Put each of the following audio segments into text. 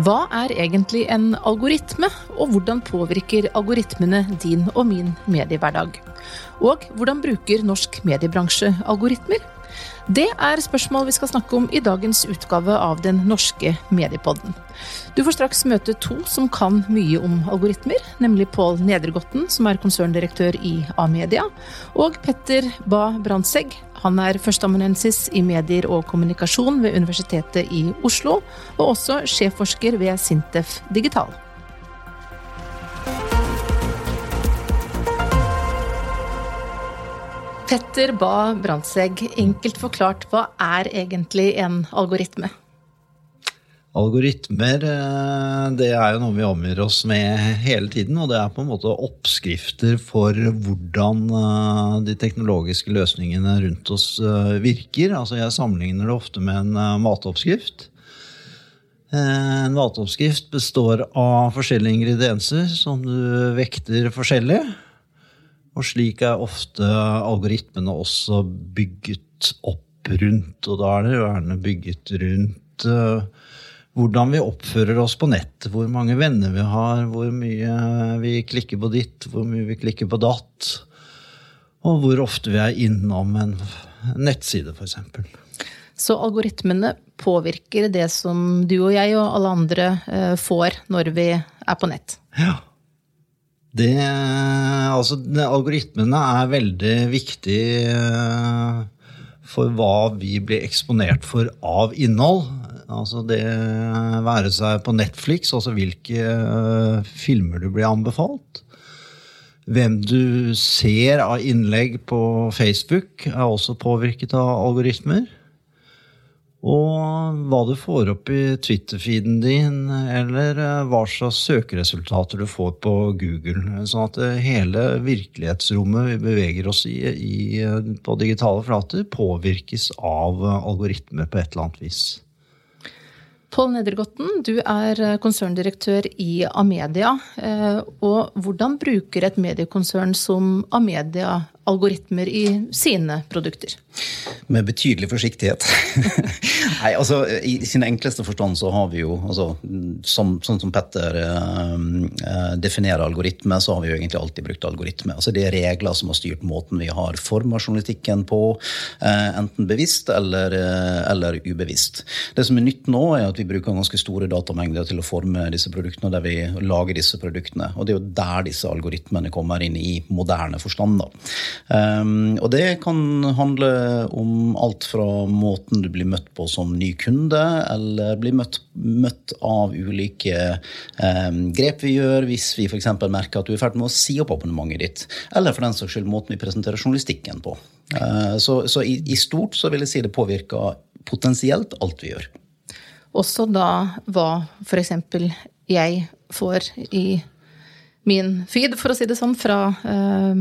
Hva er egentlig en algoritme, og hvordan påvirker algoritmene din og min mediehverdag? Og hvordan bruker norsk mediebransje algoritmer? Det er spørsmål vi skal snakke om i dagens utgave av Den norske mediepodden. Du får straks møte to som kan mye om algoritmer, nemlig Pål Nedregotten, som er konserndirektør i A-media, og Petter Ba Brandtzæg. Han er førsteamanuensis i medier og kommunikasjon ved Universitetet i Oslo, og også sjefforsker ved Sintef Digital. Petter Ba Brandtzæg, enkelt forklart, hva er egentlig en algoritme? Algoritmer eh, det er jo noe vi omgir oss med hele tiden. Og det er på en måte oppskrifter for hvordan eh, de teknologiske løsningene rundt oss eh, virker. Altså Jeg sammenligner det ofte med en matoppskrift. En matoppskrift består av forskjellige ingredienser som du vekter forskjellig. Og slik er ofte algoritmene også bygget opp rundt. Og da er det gjerne bygget rundt uh, hvordan vi oppfører oss på nett. Hvor mange venner vi har, hvor mye vi klikker på ditt, hvor mye vi klikker på datt. Og hvor ofte vi er innom en nettside, f.eks. Så algoritmene påvirker det som du og jeg og alle andre uh, får når vi er på nett? Ja. Det, altså, algoritmene er veldig viktig eh, for hva vi blir eksponert for av innhold. Altså det være seg på Netflix, altså hvilke uh, filmer du blir anbefalt. Hvem du ser av innlegg på Facebook, er også påvirket av algoritmer. Og hva du får opp i Twitter-feeden din, eller eh, hva slags søkeresultater du får på Google. Sånn at eh, hele virkelighetsrommet vi beveger oss i, i eh, på digitale flater, påvirkes av algoritmer på et eller annet vis. Pål Nedregotten, du er konserndirektør i Amedia. Og hvordan bruker et mediekonsern som Amedia algoritmer i sine produkter? Med betydelig forsiktighet. Nei, altså I sin enkleste forstand så har vi jo, altså, som, sånn som Petter eh, definerer algoritme, så har vi jo egentlig alltid brukt algoritme. Altså Det er regler som har styrt måten vi har forma journalistikken på, eh, enten bevisst eller, eh, eller, ubevisst. Det som er nytt nå, er at vi bruker ganske store datamengder til å forme disse produktene, der vi lager disse produktene. Og det er jo der disse algoritmene kommer inn i moderne forstand. da. Um, og det kan handle om alt fra måten du blir møtt på som ny kunde, eller blir møtt, møtt av ulike um, grep vi gjør hvis vi f.eks. merker at du er i ferd med å si opp abonnementet ditt. Eller for den saks skyld måten vi presenterer journalistikken på. Uh, så, så i, i, stort så vil jeg si det påvirker potensielt alt vi gjør. Også da hva f.eks. jeg får i min feed, for å si det sånn, fra uh,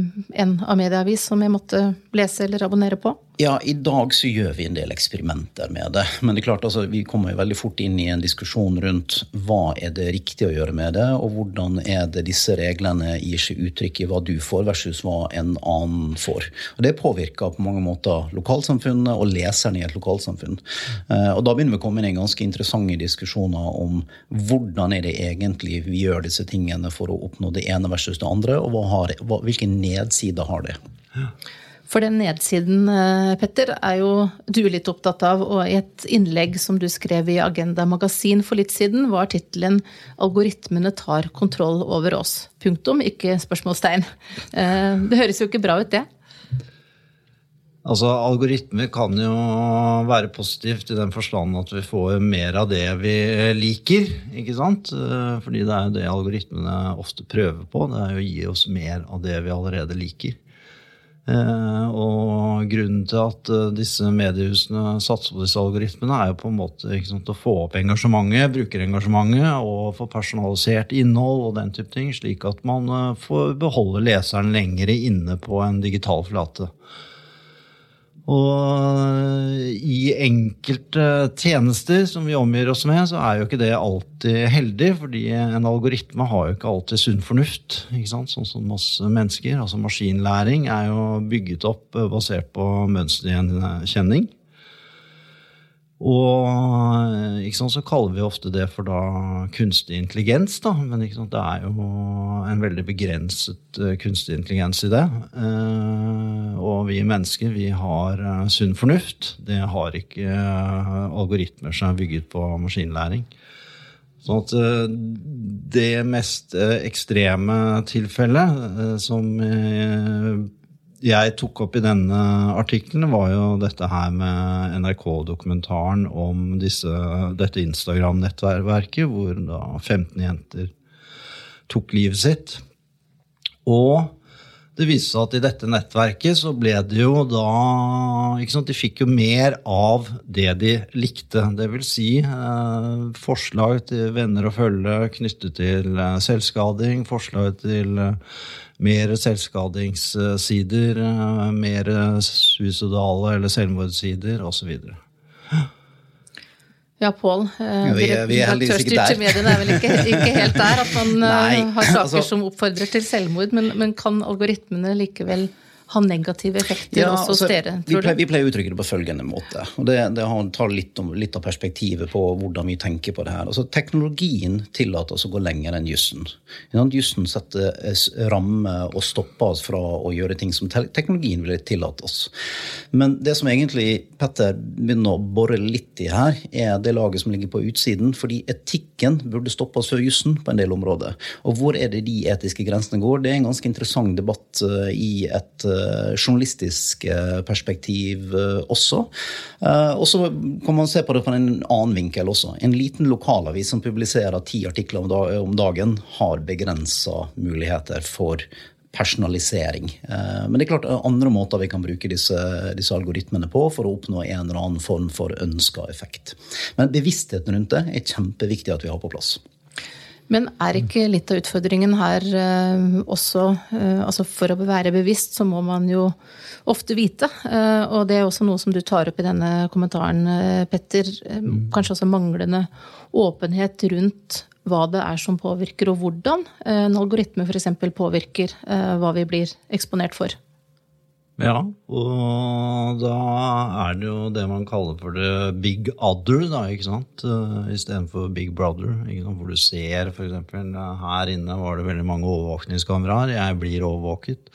en av medieavis som jeg måtte lese eller abonnere på? Ja, i dag så gjør vi en del eksperimenter med det. Men det er klart, altså, vi kommer veldig fort inn i en diskusjon rundt hva er det riktig å gjøre med det, og hvordan er det disse reglene gir seg uttrykk i hva du får versus hva en annen får. Og Det påvirker på mange måter lokalsamfunnet og leserne i et lokalsamfunn. Uh, og Da begynner vi å komme inn i ganske interessante diskusjoner om hvordan er det egentlig vi gjør disse tingene for å oppnå det ene versus det andre, og hva har, hva, hvilke nedsider har det. Ja. For den nedsiden, eh, Petter, er jo du litt opptatt av. Og i et innlegg som du skrev i Agenda Magasin for litt siden, var tittelen 'Algoritmene tar kontroll over oss'. Punktum, ikke spørsmålstegn. Eh, det høres jo ikke bra ut, det? Altså, Algoritmer kan jo være positivt i den forstand at vi får mer av det vi liker. ikke sant? Eh, fordi det er jo det algoritmene ofte prøver på. Det er jo å gi oss mer av det vi allerede liker. Eh, og grunnen til at eh, disse mediehusene satser på disse algoritmene, er jo på en måte sant, å få opp engasjementet, brukerengasjementet, og få personalisert innhold og den type ting, slik at man eh, får beholde leseren lengre inne på en digital flate. Og i enkelte tjenester som vi omgir oss med, så er jo ikke det alltid heldig. fordi en algoritme har jo ikke alltid sunn fornuft, sånn som oss mennesker. Altså Maskinlæring er jo bygget opp basert på mønstergjenkjenning. Og sant, så kaller vi ofte det for da kunstig intelligens, da. Men sant, det er jo en veldig begrenset uh, kunstig intelligens i det. Uh, og vi mennesker, vi har sunn fornuft. Det har ikke algoritmer som er bygget på maskinlæring. Sånn at det mest ekstreme tilfellet som jeg tok opp i denne artikkelen, var jo dette her med NRK-dokumentaren om disse, dette Instagram-nettverket, hvor da 15 jenter tok livet sitt. Og det viste seg at i dette nettverket så ble det jo da ikke sant, De fikk jo mer av det de likte. Det vil si eh, forslag til venner og følge knyttet til eh, selvskading, forslag til eh, mer selvskadingssider, eh, mer suicidale eller selvmordssider osv. Ja, Pål. Eh, vi, vi er heldigvis ikke der. mediene er vel ikke, ikke, helt der at man eh, Nei, har saker altså, som oppfordrer til selvmord, men, men kan algoritmene likevel ha negative effekter ja, også hos altså, dere? Vi pleier, vi pleier, å uttrykke det på følgende måte. og Det, det tar litt, om, litt, av perspektivet på hvordan vi tenker på det her. Altså, teknologien tillater oss å gå lenger enn jussen. Jussen setter rammer og stopper oss fra å gjøre ting som te teknologien ville tillate oss. Men det som egentlig Petter begynner å bore litt i her, er det laget som ligger på utsiden. Fordi etikken burde stoppe oss før jussen på en del områder. Og hvor er det de etiske grensene går? Det er en ganske interessant debatt uh, i et Eh, journalistisk eh, perspektiv eh, også. Og så kan man se på det fra en annen vinkel også. En liten lokalavis som publiserer ti artikler om dagen, har begrensa muligheter for personalisering. Men det er klart andre måter vi kan bruke disse, disse, algoritmene på for å oppnå en eller annen form for ønska effekt. Men bevisstheten rundt det er kjempeviktig at vi har på plass. Men er ikke litt av utfordringen her uh, også uh, altså For å være bevisst, så må man jo ofte vite. Uh, og det er også noe som du tar opp i denne kommentaren, Petter. Mm. Kanskje også manglende åpenhet rundt hva det er som påvirker, og hvordan en algoritme f.eks. påvirker hva vi blir eksponert for. Ja, og da er det jo det man kaller for det big other, da, ikke sant? Uh, Istedenfor big brother. Ikke sant? Hvor du ser f.eks. her inne var det veldig mange overvåkningskameraer. Jeg blir overvåket.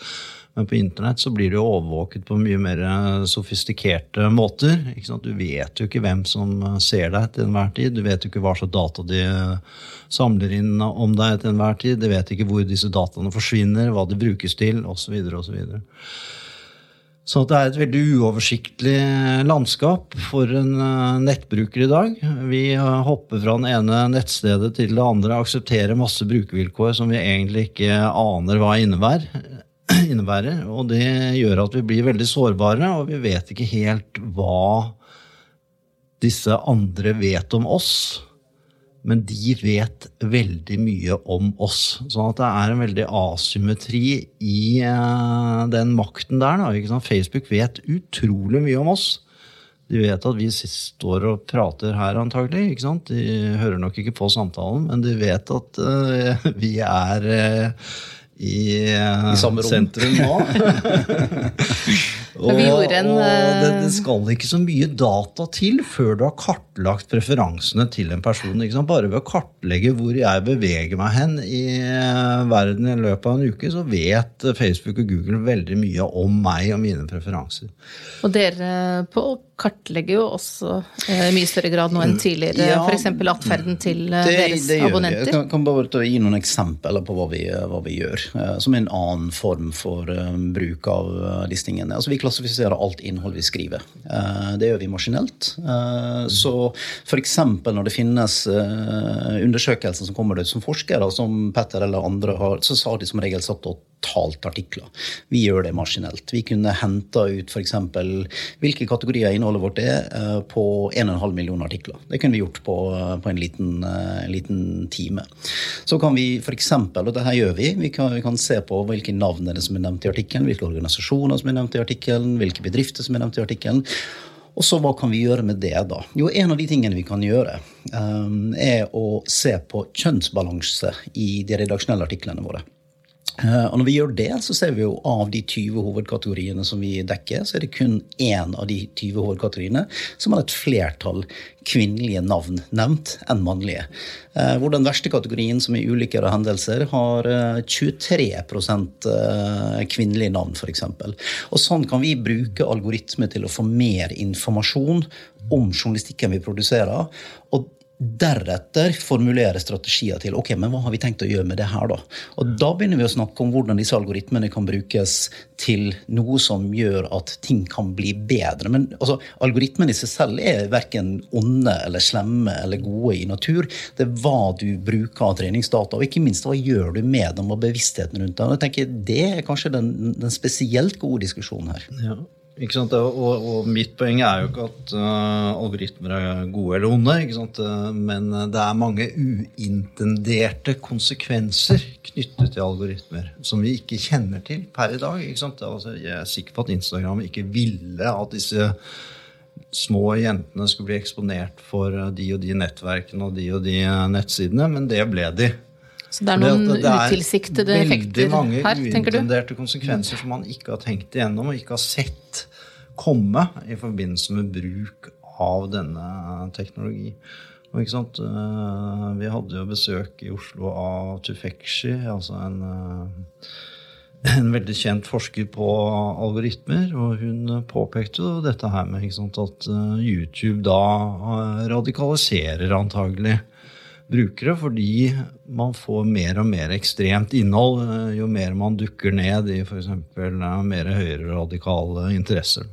Men på internett så blir du overvåket på mye mer sofistikerte måter. Ikke sant? Du vet jo ikke hvem som ser deg til enhver tid. Du vet jo ikke hva slags data de samler inn om deg til enhver tid. Du vet ikke hvor disse dataene forsvinner, hva de brukes til, osv. osv. Så det er et veldig uoversiktlig landskap for en eh, nettbruker i dag. Vi eh, hopper fra den ene nettstedet til det andre, aksepterer masse brukervilkår som vi egentlig ikke aner hva innebærer. Og det gjør at vi blir veldig sårbare, og vi vet ikke helt hva disse andre vet om oss men de vet veldig mye om oss. Sånn at det er en veldig asymmetri i uh, den makten der. Da, Facebook vet utrolig mye om oss. De vet at vi står og prater her, antagelig. De hører nok ikke på samtalen, men de vet at uh, vi er uh, i, I sentrum nå. og, og det, det, skal ikke så mye data til før du har kartlagt preferansene til en person. Bare ved å kartlegge hvor jeg beveger meg hen i eh, verden i løpet av en uke, så vet Facebook og Google veldig mye om meg og mine preferanser. Og dere på kartlegger jo også eh, i mye større grad nå enn tidligere ja, f.eks. atferden til eh, det, deres det abonnenter. Jeg kan, bare gi noen eksempler på hva vi, hva vi gjør, eh, som en annen form for bruk av disse tingene. Altså, vi klassifiserer alt innhold vi skriver. Det gjør vi maskinelt. Så f.eks. når det finnes undersøkelser som kommer ut som forskere, som Petter eller andre har, så har de som regel satt og talt artikler. Vi gjør det maskinelt. Vi kunne henta ut f.eks. hvilke kategorier innholdet vårt er eh, på 1,5 millioner artikler. Det kunne vi gjort på, eh, på en, liten, en, eh, liten, time. Så kan vi f.eks., og det her gjør vi, vi kan, vi kan, se på hvilke navn er det som er nevnt i artikkelen, hvilke organisasjoner som er nevnt i artikkelen, hvilke bedrifter som er nevnt i artikkelen. Og så hva kan vi gjøre med det, da? Jo, en av de tingene vi kan gjøre, um, er å se på kjønnsbalanse i de redaksjonelle artiklene våre. Eh, og når vi gjør det, så ser vi jo av de 20 hovedkategoriene som vi dekker, så er det kun én av de 20 hovedkategoriene som har et flertall kvinnelige navn nevnt enn mannlige. Eh, hvor den verste kategorien, som er ulykker og hendelser, har 23% eh, kvinnelige navn, f.eks. Og sånn kan vi bruke algoritmer til å få mer informasjon om journalistikken vi produserer. og deretter formulere strategier til ok, men hva har vi tenkt å gjøre med det her. Da Og da begynner vi å snakke om hvordan disse algoritmene kan brukes til noe som gjør at ting kan bli bedre. Men altså, algoritmene i seg selv er verken onde eller slemme eller gode i natur. Det er hva du bruker av treningsdata, og ikke minst hva gjør du med dem og bevisstheten rundt dem. Jeg tenker Det er kanskje den, den spesielt gode diskusjonen her. Ja. Og, og, mitt poeng er jo ikke at uh, algoritmer er gode eller onde? Uh, men uh, det er mange uintenderte konsekvenser knyttet til algoritmer som vi ikke kjenner til per i dag. Altså, jeg er sikker på at Instagram ikke ville at disse små jentene skulle bli eksponert for de og de nettverkene og de og de nettsidene, men det ble de. Så det er noen det er utilsiktede effekter her, tenker du? Veldig mange uintenderte konsekvenser som man ikke har tenkt igjennom og ikke har sett komme i forbindelse med bruk av denne teknologi. Og, eh, Vi hadde jo besøk i Oslo av Tufekshi, altså en, eh, en veldig kjent forsker på algoritmer. Og hun påpekte jo dette her med sant, at eh, YouTube da radikaliserer antagelig brukere, fordi man får mer og mer ekstremt innhold eh, jo mer man dukker ned i f.eks. mer høyere radikale interesser.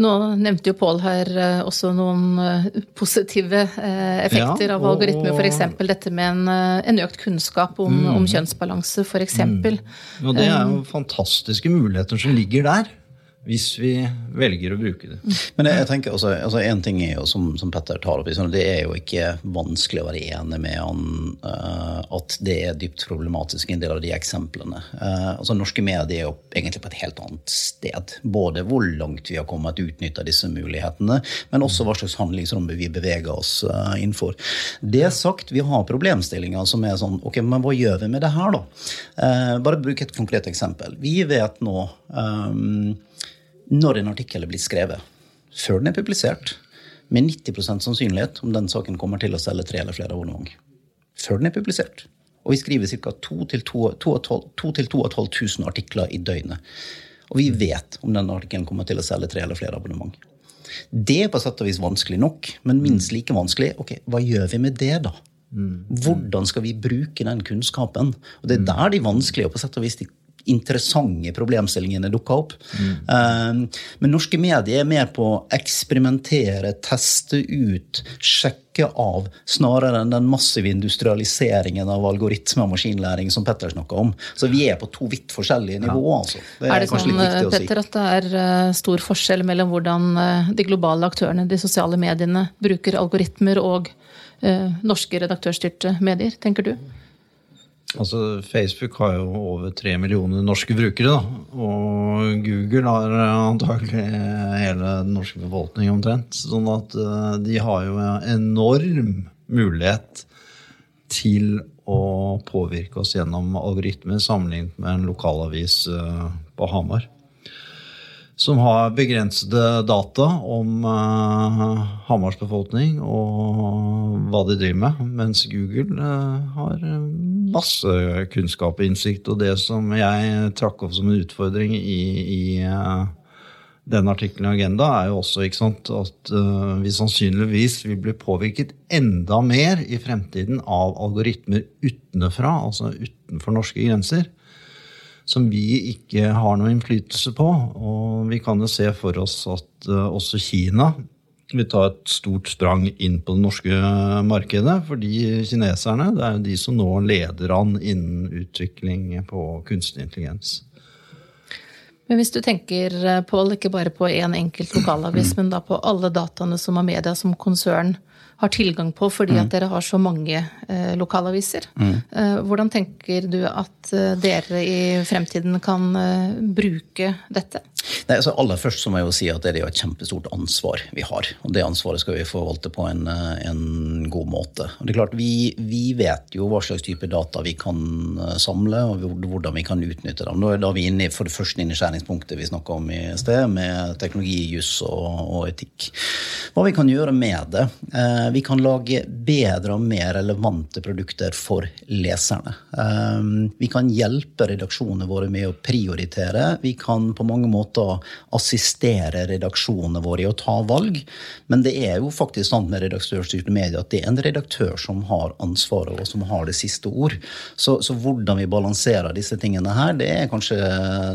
Nå nevnte jo Pål her eh, også noen eh, positive effekter ja, og, av algoritmer. F.eks. dette med en, en, økt kunnskap om, mm, om kjønnsbalanse, f.eks. Mm. Og det er jo fantastiske muligheter som ligger der hvis vi velger å bruke det. Men jeg, jeg tenker også, altså En ting er jo, som, som Petter tar opp, det er jo ikke vanskelig å være enig med han uh, at det er dypt problematisk i en del av de eksemplene. Uh, altså Norske medier er jo egentlig på et helt annet sted. Både hvor langt vi har kommet utnytta disse mulighetene, men også hva slags handlingsrom vi beveger oss uh, innenfor. Det sagt, vi har problemstillinger som er sånn Ok, men hva gjør vi med det her, da? bare bruk et konkret eksempel. Vi vet nå um, når en artikkel er blitt skrevet, før den er publisert, med 90% sannsynlighet om den saken kommer til å selge tre eller flere abonnement. Før den er publisert. Og vi skriver ca. 2500 artikler i døgnet. Og vi vet om den artikkelen kommer til å selge tre eller flere abonnement. Det er på sett og vis vanskelig nok, men minst like vanskelig. ok, Hva gjør vi med det, da? Mm. Hvordan skal vi bruke den kunnskapen? Og Det er der de vanskelige og på sett og vis de interessante problemstillingene dukka opp. Mm. Uh, men norske medier er mer på å eksperimentere, teste ut, sjekke av, snarere enn den massive industrialiseringen av algoritme og maskinlæring som Petter snakka om. Så vi er på to vidt forskjellige nivåer. Altså. Det er, er, det sånn, Petter, at det er uh, stor forskjell mellom hvordan uh, de globale aktørene, de sosiale mediene, bruker algoritmer og norske redaktørstyrte medier, tenker du? Altså, Facebook har jo over tre millioner norske brukere. Da. Og Google har antagelig hele den norske befolkningen omtrent. Sånn at uh, de har jo en enorm mulighet til å påvirke oss gjennom algoritmer sammenlignet med en lokalavis uh, på Hamar som har begrensede data om uh, Hamars befolkning og hva de driver med, mens Google uh, har masse kunnskap og innsikt. Og det som jeg trakk opp som en utfordring i, i uh, denne artikkelen i Agenda, er jo også sant, at vi sannsynligvis vil bli påvirket enda mer i fremtiden av algoritmer utenfra, altså utenfor norske grenser som vi ikke har noe innflytelse på. Og vi kan jo se for oss at uh, også Kina vil ta et stort sprang inn på det norske markedet. Fordi kineserne det er jo de som nå leder an innen utvikling på kunstig intelligens. Men hvis du tenker, Paul, ikke bare på én en enkelt lokalavis, men da på alle dataene som Amedia som konsern har tilgang på fordi mm. at dere har så mange eh, lokalaviser. Mm. Eh, hvordan tenker du at eh, dere i fremtiden kan eh, bruke dette? Nei, altså aller først så må jeg jo si at det er jo et kjempestort ansvar vi har. Og det ansvaret skal vi forvalte på en, en god måte. Og det er klart, vi, vi, vet jo hva slags type data vi kan eh, samle, og hvordan vi kan utnytte dem. Da er vi inne for det første inn i skjæringspunktet vi snakka om i sted, med teknologi, juss og, og, etikk. Hva vi kan gjøre med det? Eh, vi kan lage bedre og mer relevante produkter for leserne. Eh, vi kan hjelpe redaksjonene våre med å prioritere. Vi kan på mange måter assistere redaksjonene våre i å ta valg. Men det er jo faktisk sant med redaktørstyrte medier at det er en redaktør som har ansvaret, og som har det siste ord. Så, så, hvordan vi balanserer disse tingene her, det er kanskje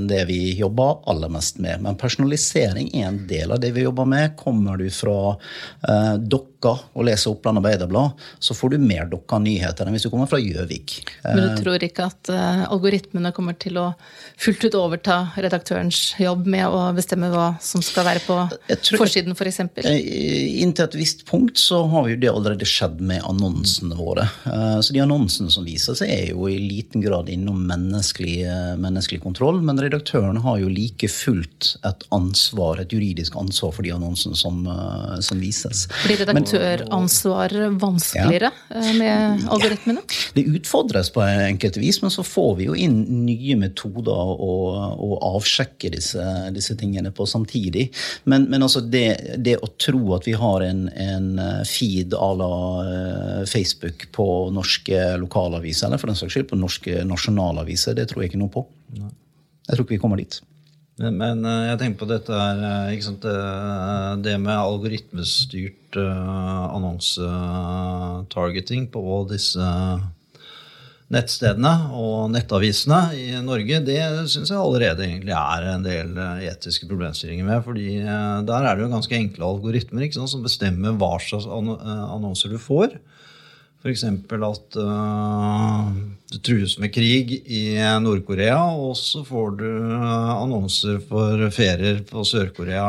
det vi jobber aller mest med. Men personalisering er en del av det vi jobber med. Kommer du fra eh, Dokka og leser Oppland Arbeiderblad, så får du mer Dokka-nyheter enn hvis du kommer fra Gjøvik. Men du tror ikke at uh, algoritmene kommer til å fullt ut overta redaktørens jobb med å bestemme hva som skal være på tror, forsiden, f.eks.? For eh, inntil et visst punkt så har jo det allerede skjedd med annonsene våre. Eh, så de annonsene som viser seg, er jo i liten grad innom menneskelig, menneskelig kontroll. Men redaktøren har jo like fullt et ansvar, et juridisk ansvar for de annonsene som, som vises. Blir redaktøransvaret vanskeligere ja. med algoritmene? Det utfordres på enkelte vis, men så får vi jo inn nye metoder å, avsjekke disse, disse, tingene på samtidig. Men, men altså det, det, å tro at vi har en, en feed à la eh, Facebook på norske lokalaviser, eller for den saks skyld på norske nasjonalaviser, det tror jeg ikke noe på. Jeg tror ikke vi kommer dit. Men, men, eh, jeg tenker på dette her, eh, sant, det, med algoritmestyrt annonsetargeting på disse nettstedene og nettavisene i Norge, det syns jeg allerede egentlig er en del eh, etiske problemstillinger med. fordi eh, der er det jo ganske enkle algoritmer sant, som bestemmer hva slags eh, annonser du får. F.eks. at uh, det trues med krig i Nord-Korea, og så får du annonser for ferier på Sør-Korea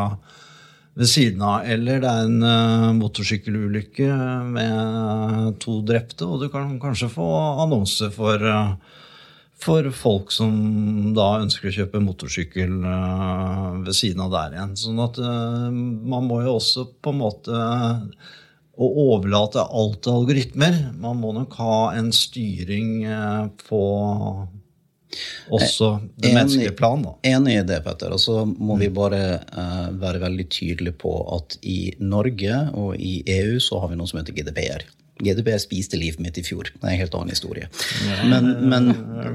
ved siden av. Eller det er en uh, motorsykkelulykke med to drepte, og du kan kanskje få annonse for, uh, for folk som da ønsker å kjøpe motorsykkel uh, ved siden av der igjen. Sånn at man må jo også på en måte å overlate alt til algoritmer. Man må nok ha en styring på også det menneskelige plan. da. Enig i det, Petter. Og så må mm. vi bare uh, være veldig tydelige på at i Norge og i EU så har vi noe som heter GDPR. GDPR spiste livet mitt i fjor. Det er en helt annen historie. Men, men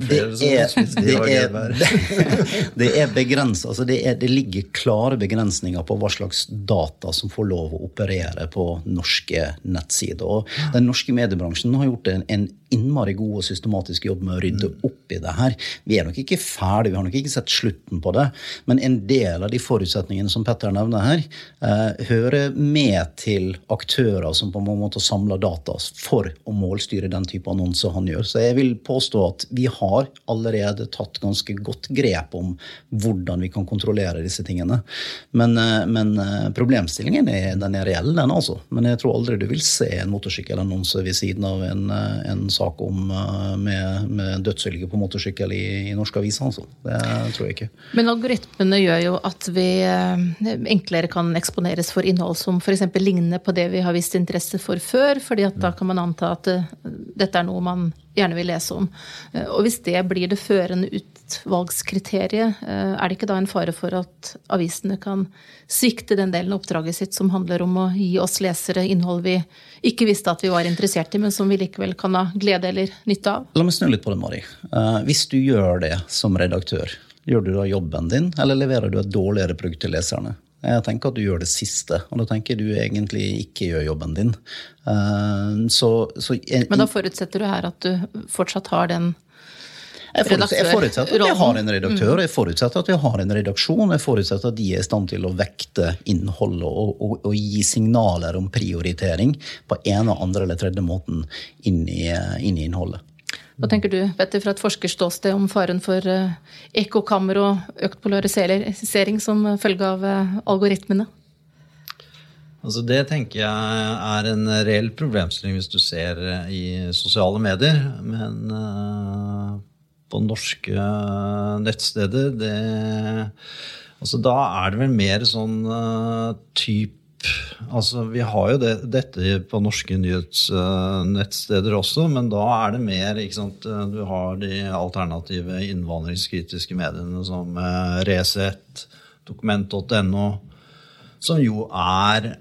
det, er, det, er, det er begrenset. Altså det, er, det, ligger klare begrensninger på hva slags data som får lov å operere på norske nettsider. Og den norske mediebransjen har gjort en, en innmari god og systematisk jobb med å rydde mm. opp i det her. Vi er nok ikke ferdige, vi har nok ikke sett slutten på det. Men en del av de forutsetningene som Petter nevner her, eh, hører med til aktører som på en måte samler data for å målstyre den type annonser han gjør. Så jeg vil påstå at vi har allerede tatt ganske godt grep om hvordan vi kan kontrollere disse tingene. Men, eh, men eh, problemstillingen er, den er reell, den altså. Men jeg tror aldri du vil se en motorsykkelannonse ved siden av en, eh, en sak om uh, med, med dødsulykker på motorsykkel i, i norske aviser. Altså. Det tror jeg ikke. Men algoritmene gjør jo at vi uh, enklere kan eksponeres for innhold som f.eks. ligner på det vi har vist interesse for før, fordi at da kan man anta at uh, dette er noe man gjerne vil lese om. Og hvis det blir det førende utvalgskriteriet, er det ikke da en fare for at avisene kan svikte den delen av oppdraget sitt som handler om å gi oss lesere innhold vi ikke visste at vi var interessert i, men som vi likevel kan ha glede eller nytte av? La meg snu litt på det, Mari. Uh, hvis du gjør det som redaktør, gjør du da jobben din, eller leverer du et dårligere produkt til leserne? Jeg tenker at du gjør det siste, og da tenker du egentlig ikke gjør jobben din. Uh, så, så jeg, Men da forutsetter du her at du fortsatt har den jeg forutsetter, jeg forutsetter, at vi har en redaktør, jeg forutsetter at vi har en redaksjon. Jeg forutsetter at de er i stand til å vekte innholdet og, og, og gi signaler om prioritering på ene, andre eller tredje måten inn i, inn i innholdet. Hva tenker du Petter, fra et forskerståsted om faren for uh, ekkokammer og økt polarisering som følge av uh, algoritmene? Altså Det tenker jeg er en reell problemstilling hvis du ser uh, i sosiale medier. Men på norske nettsteder. Det Altså, da er det vel mer sånn uh, typ Altså, vi har jo det, dette på norske nyhetsnettsteder uh, også, men da er det mer ikke sant, Du har de alternative innvandringskritiske mediene som uh, Resett, dokument.no, som jo er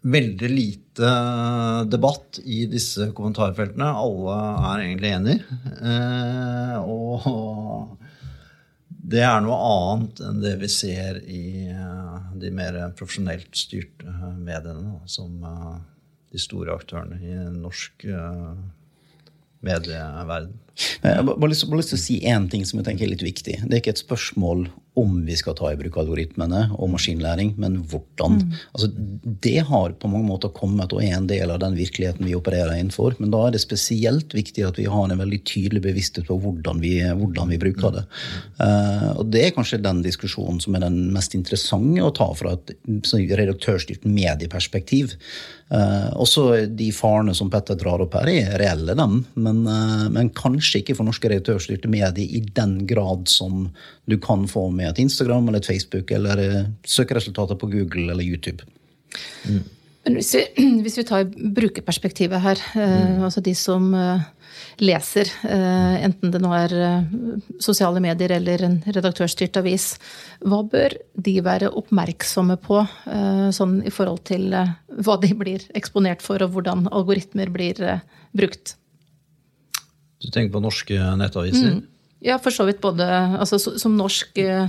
veldig lite debatt i disse kommentarfeltene. Alle er egentlig enige. og det er noe annet enn det vi ser i eh, de mer profesjonelt styrte eh, mediene, som eh, de store aktørene i norsk medieverden. Jeg har bare lyst, til å si én ting som jeg tenker er litt viktig. Det er ikke et spørsmål om vi skal ta i bruk algoritmene og maskinlæring, men hvordan. Mm. Altså, det har på mange måter kommet og er en del av den virkeligheten vi opererer innenfor. Men da er det spesielt viktig at vi har en veldig tydelig bevissthet på hvordan vi, hvordan vi bruker det. Uh, og det er kanskje den diskusjonen som er den mest interessante å ta fra et redaktørstyrt medieperspektiv. Uh, også de farene som Petter drar opp her, er reelle, dem. Men, uh, men kanskje ikke for norske redaktørstyrte medier i den grad som du kan få med et Instagram eller et Facebook eller eh, søkeresultater på Google eller YouTube. Mm. Men hvis vi, hvis vi, tar brukerperspektivet her, eh, mm. altså de som eh, leser, enten det nå er sosiale medier eller en redaktørstyrt avis, hva bør de være oppmerksomme på sånn i forhold til hva de blir eksponert for, og hvordan algoritmer blir brukt? Du tenker på norske nettaviser? Mm. Ja, for så vidt både altså, som norsk eh,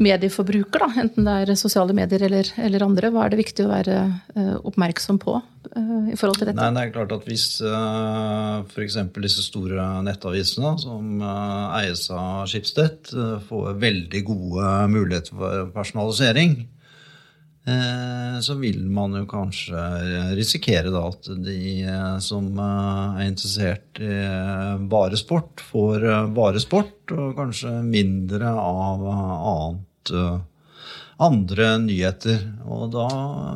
medieforbruker, da, enten det er sosiale medier eller, eller, andre. Hva er det viktig å være eh, oppmerksom på eh, i forhold til dette? Nei, det er klart at Hvis f.eks. disse store nettavisene som eies av Schibsted, får veldig gode muligheter for personalisering, så vil man jo kanskje risikere da at de eh, som eh, er interessert i varesport, får varesport, og kanskje mindre av annet andre nyheter. Og da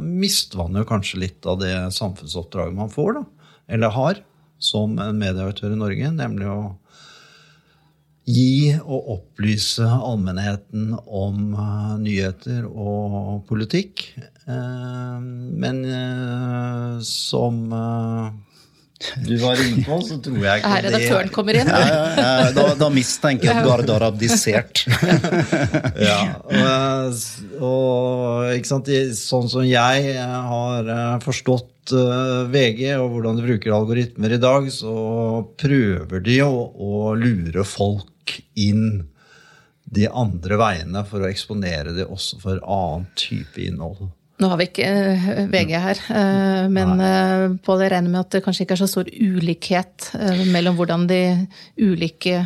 mister man jo kanskje litt av det samfunnsoppdraget man får, da, eller har, som medieaktør i Norge, nemlig å gi og opplyse allmennheten om uh, nyheter og politikk. Uh, men uh, som du var inne på, så tror jeg ikke Her redaktøren det... kommer inn. Ja, ja, ja, da, da, mistenker jeg at Gard har abdisert. ja, og, og, ikke sant, sånn som jeg har forstått VG og hvordan de bruker algoritmer i dag, så prøver de å, å lure folk inn de andre veiene for å eksponere det også for annen type innhold. Nå har vi ikke eh, VG her, uh, men uh, Pål, jeg regner med at det kanskje ikke er så stor ulikhet mellom hvordan de ulike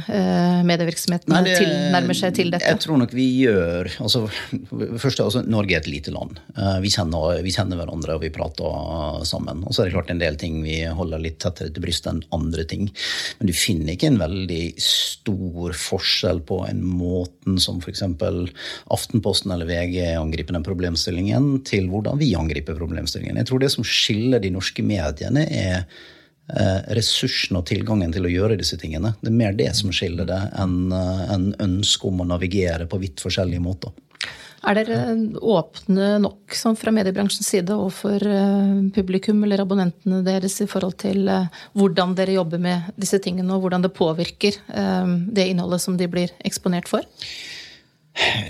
medievirksomhetene Nei, det, tilnærmer seg til dette? Jeg tror nok vi gjør altså, først, altså, Norge er et lite land. Vi kjenner, vi kjenner, hverandre og vi prater sammen. Og så er det klart en del ting vi holder litt tettere til brystet enn andre ting. Men du finner ikke en veldig stor forskjell på en måten som f.eks. Aftenposten eller VG angriper den problemstillingen, til til hvordan vi angriper problemstillingen. Jeg tror det som skiller de norske mediene, er eh, ressursen og tilgangen til å gjøre disse tingene. Det er mer det som skiller det, enn eh, en ønsket om å navigere på vidt forskjellige måter. Er dere åpne nok sånn fra mediebransjens side overfor eh, publikum eller abonnentene deres i forhold til hvordan dere jobber med disse tingene, og hvordan det påvirker det innholdet som de blir eksponert for?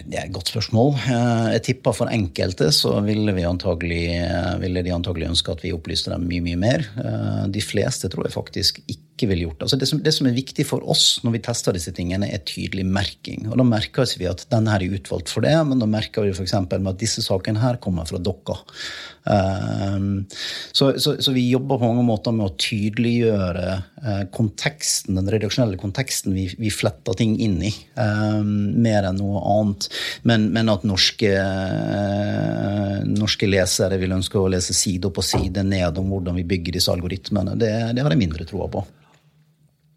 Det er et godt spørsmål. Eh, jeg tipper for enkelte så ville, antagelig, eh, ville, de antagelig ønske at vi opplyste dem mye mye mer. Eh, de fleste tror jeg faktisk ikke ville gjort altså det. Som, det som er viktig for oss når vi tester disse tingene, er tydelig merking. Og Da merker vi at denne er utvalgt for det, men da merker vi f.eks. med at disse sakene her kommer fra dere. Så, så, så, vi jobber på mange måter med å tydeliggjøre konteksten, den redaksjonelle konteksten vi, vi fletter ting inn i, mer enn noe annet annet. Men, men at norske, eh, norske, lesere vil ønske å lese side og side ned om hvordan vi bygger disse algoritmene, det, det har jeg mindre troa på.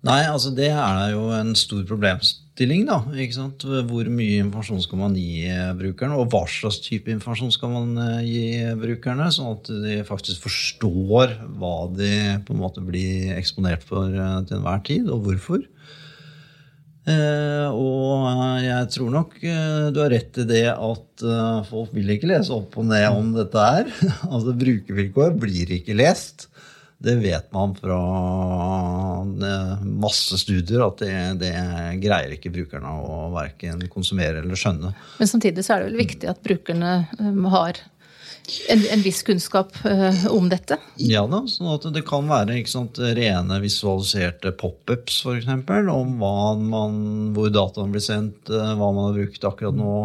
Nei, altså det er jo en stor problemstilling. da, ikke sant? Hvor mye informasjon skal man gi brukerne, og hva slags type informasjon skal man eh, gi brukerne, sånn at de faktisk forstår hva de på en måte blir eksponert for eh, til enhver tid, og hvorfor. Eh, og jeg tror nok eh, du har rett i det at eh, folk vil ikke lese opp og ned om dette her. altså Brukervilkår blir ikke lest. Det vet man fra eh, masse studier at det, det greier ikke brukerne å verken konsumere eller skjønne. Men samtidig så er det vel viktig at brukerne har en, en, viss kunnskap uh, om dette? Ja da, sånn at det kan være sant, rene visualiserte pop-ups f.eks. om man, hvor dataen blir sendt, uh, hva man har brukt akkurat nå.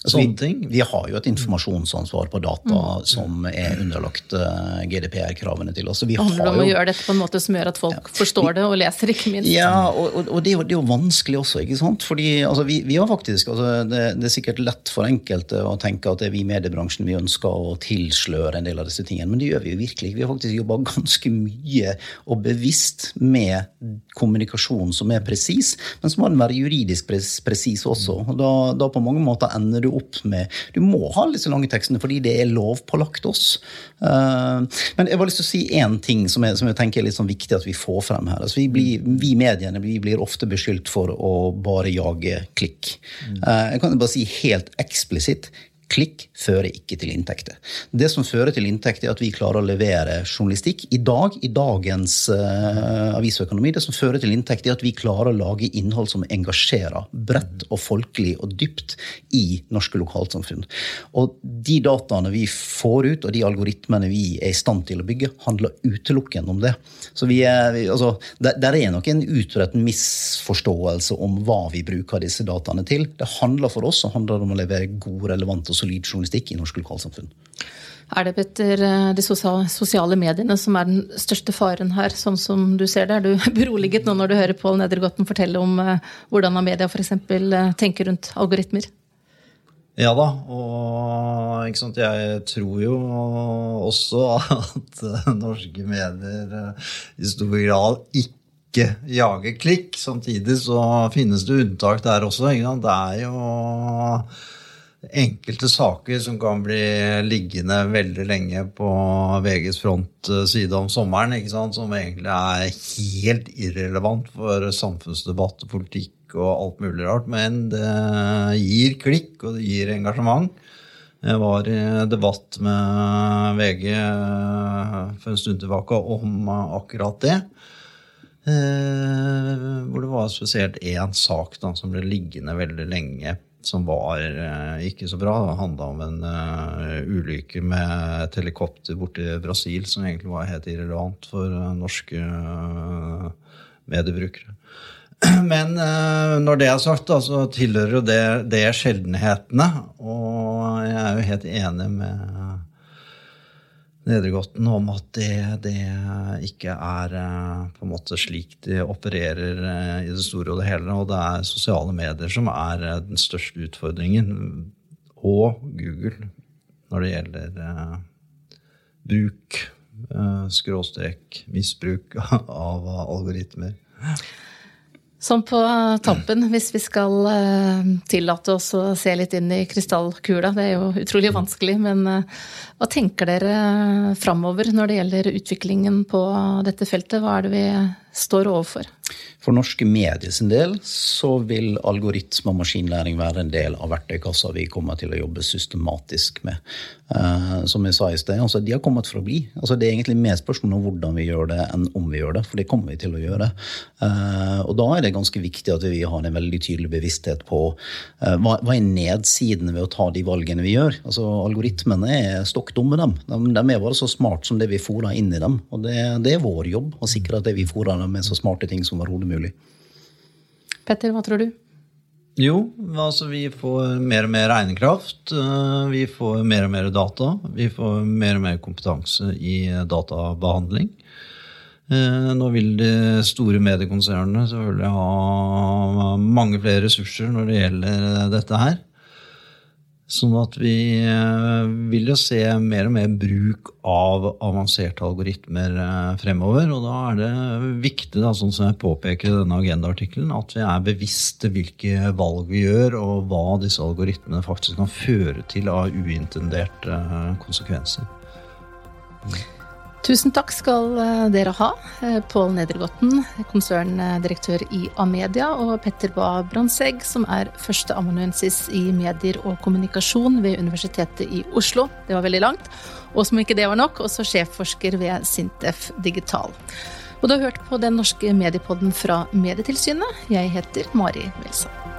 Altså, vi, vi, har jo et informasjonsansvar på data mm. som er underlagt eh, GDPR-kravene til oss. Det handler om å gjøre dette på en måte som gjør at folk ja. forstår det og leser, ikke minst. Ja, og, og, det, er jo, det, er jo, vanskelig også, ikke sant. Fordi altså, vi, vi, har faktisk altså, det, det, er sikkert lett for enkelte å tenke at det er vi i mediebransjen vi ønsker å tilsløre en del av disse tingene, men det gjør vi jo virkelig ikke. Vi har faktisk jobba ganske mye og bevisst med kommunikasjon som er presis, men så må den være juridisk presis også. og da, da på mange måter ender du opp med Du må ha disse lange tekstene fordi det er lovpålagt oss. Uh, men jeg har lyst til å si én ting som jeg, som jeg, tenker er litt sånn viktig at vi får frem her. Altså vi, blir, vi mediene vi blir ofte beskyldt for å bare jage klikk. Uh, jeg kan bare si helt eksplisitt Klikk fører ikke til inntekter. Det som fører til inntekt, er at vi klarer å levere journalistikk. I dag, i dagens uh, avisøkonomi, det som fører til inntekt, er at vi klarer å lage innhold som engasjerer bredt og folkelig og dypt i norske lokalsamfunn. Og de dataene vi får ut, og de algoritmene vi er i stand til å bygge, handler utelukkende om det. Så vi er, vi, altså, der, der, er nok en utbredt misforståelse om hva vi bruker disse dataene til. Det handler for oss handler om å levere god, relevant og solid journalistikk i norsk lokalsamfunn. Er det Petter, eh, de sosiale mediene som er den største faren her, sånn som du ser det? Er du beroliget nå når du hører Pål Nedergotten fortelle om eh, hvordan media f.eks. Eh, tenker rundt algoritmer? Ja da, og jeg tror jo også at norske medier i stor grad ikke jager klikk. Samtidig så finnes det unntak der også. Det er jo enkelte saker som kan bli liggende veldig lenge på VGs frontside om sommeren, som egentlig er helt irrelevant for samfunnsdebatt og politikk og alt mulig rart. Men det gir klikk, og det gir engasjement. Jeg var i debatt med VG for en stund tilbake om akkurat det. Eh, hvor det var spesielt én sak da, som ble liggende veldig lenge som var eh, ikke så bra. Det handla om en uh, ulykke med et helikopter borti Brasil som egentlig var helt irrelevant for uh, norske uh, mediebrukere. Men når det er sagt, så tilhører jo det, det sjeldenhetene. Og jeg er jo helt enig med Nedregotten om at det, det, ikke er eh, på en måte slik de opererer eh, i det store og det hele. Og det er sosiale medier som er eh, den største utfordringen. Og Google når det gjelder bruk, skråstrek, misbruk av algoritmer. Sånn på tampen, hvis vi skal uh, tillate oss å se litt inn i krystallkula. Det er jo utrolig vanskelig, men uh, hva tenker dere framover når det gjelder utviklingen på dette feltet? Hva er det vi står overfor? For norske medier sin del så vil algoritme og maskinlæring være en del av verktøykassa vi kommer til å jobbe systematisk med. Uh, som jeg sa i sted, altså, de har kommet for å bli. Altså, det er egentlig mer spørsmål om hvordan vi gjør det, enn om vi gjør det. For det kommer vi til å gjøre. Uh, og da er det ganske viktig at vi har en veldig tydelig bevissthet på uh, hva, hva, er nedsidene ved å ta de valgene vi gjør. Altså, algoritmene er stokk dumme, dem. De, de, er bare så smart som det vi fôrer inn i dem. Og det, det er vår jobb å sikre at det vi fôrer dem med så smarte ting som overhodet mulig. Petter, hva tror du? Jo, altså vi får mer og mer regnekraft. Eh, vi får mer og mer data. Vi får mer og mer kompetanse i databehandling. Eh, nå vil de store mediekonsernene selvfølgelig ha mange flere ressurser når det gjelder dette her. Sånn at vi eh, vil jo se mer og mer bruk av avanserte algoritmer eh, fremover. Og da er det viktig, da, sånn som jeg påpeker i denne agendaartikkelen, at vi er bevisste hvilke valg vi gjør, og hva disse algoritmene faktisk kan føre til av uintenderte eh, konsekvenser. Tusen takk skal eh, dere ha, eh, Pål Nedergotten, konserndirektør i Amedia, og Petter Bae Brandtzæg, som er førsteamanuensis i medier og kommunikasjon ved Universitetet i Oslo. Det var veldig langt. Og som ikke det var nok, også sjefforsker ved Sintef Digital. Og du har hørt på Den norske mediepodden fra Medietilsynet. Jeg heter Mari Wilson.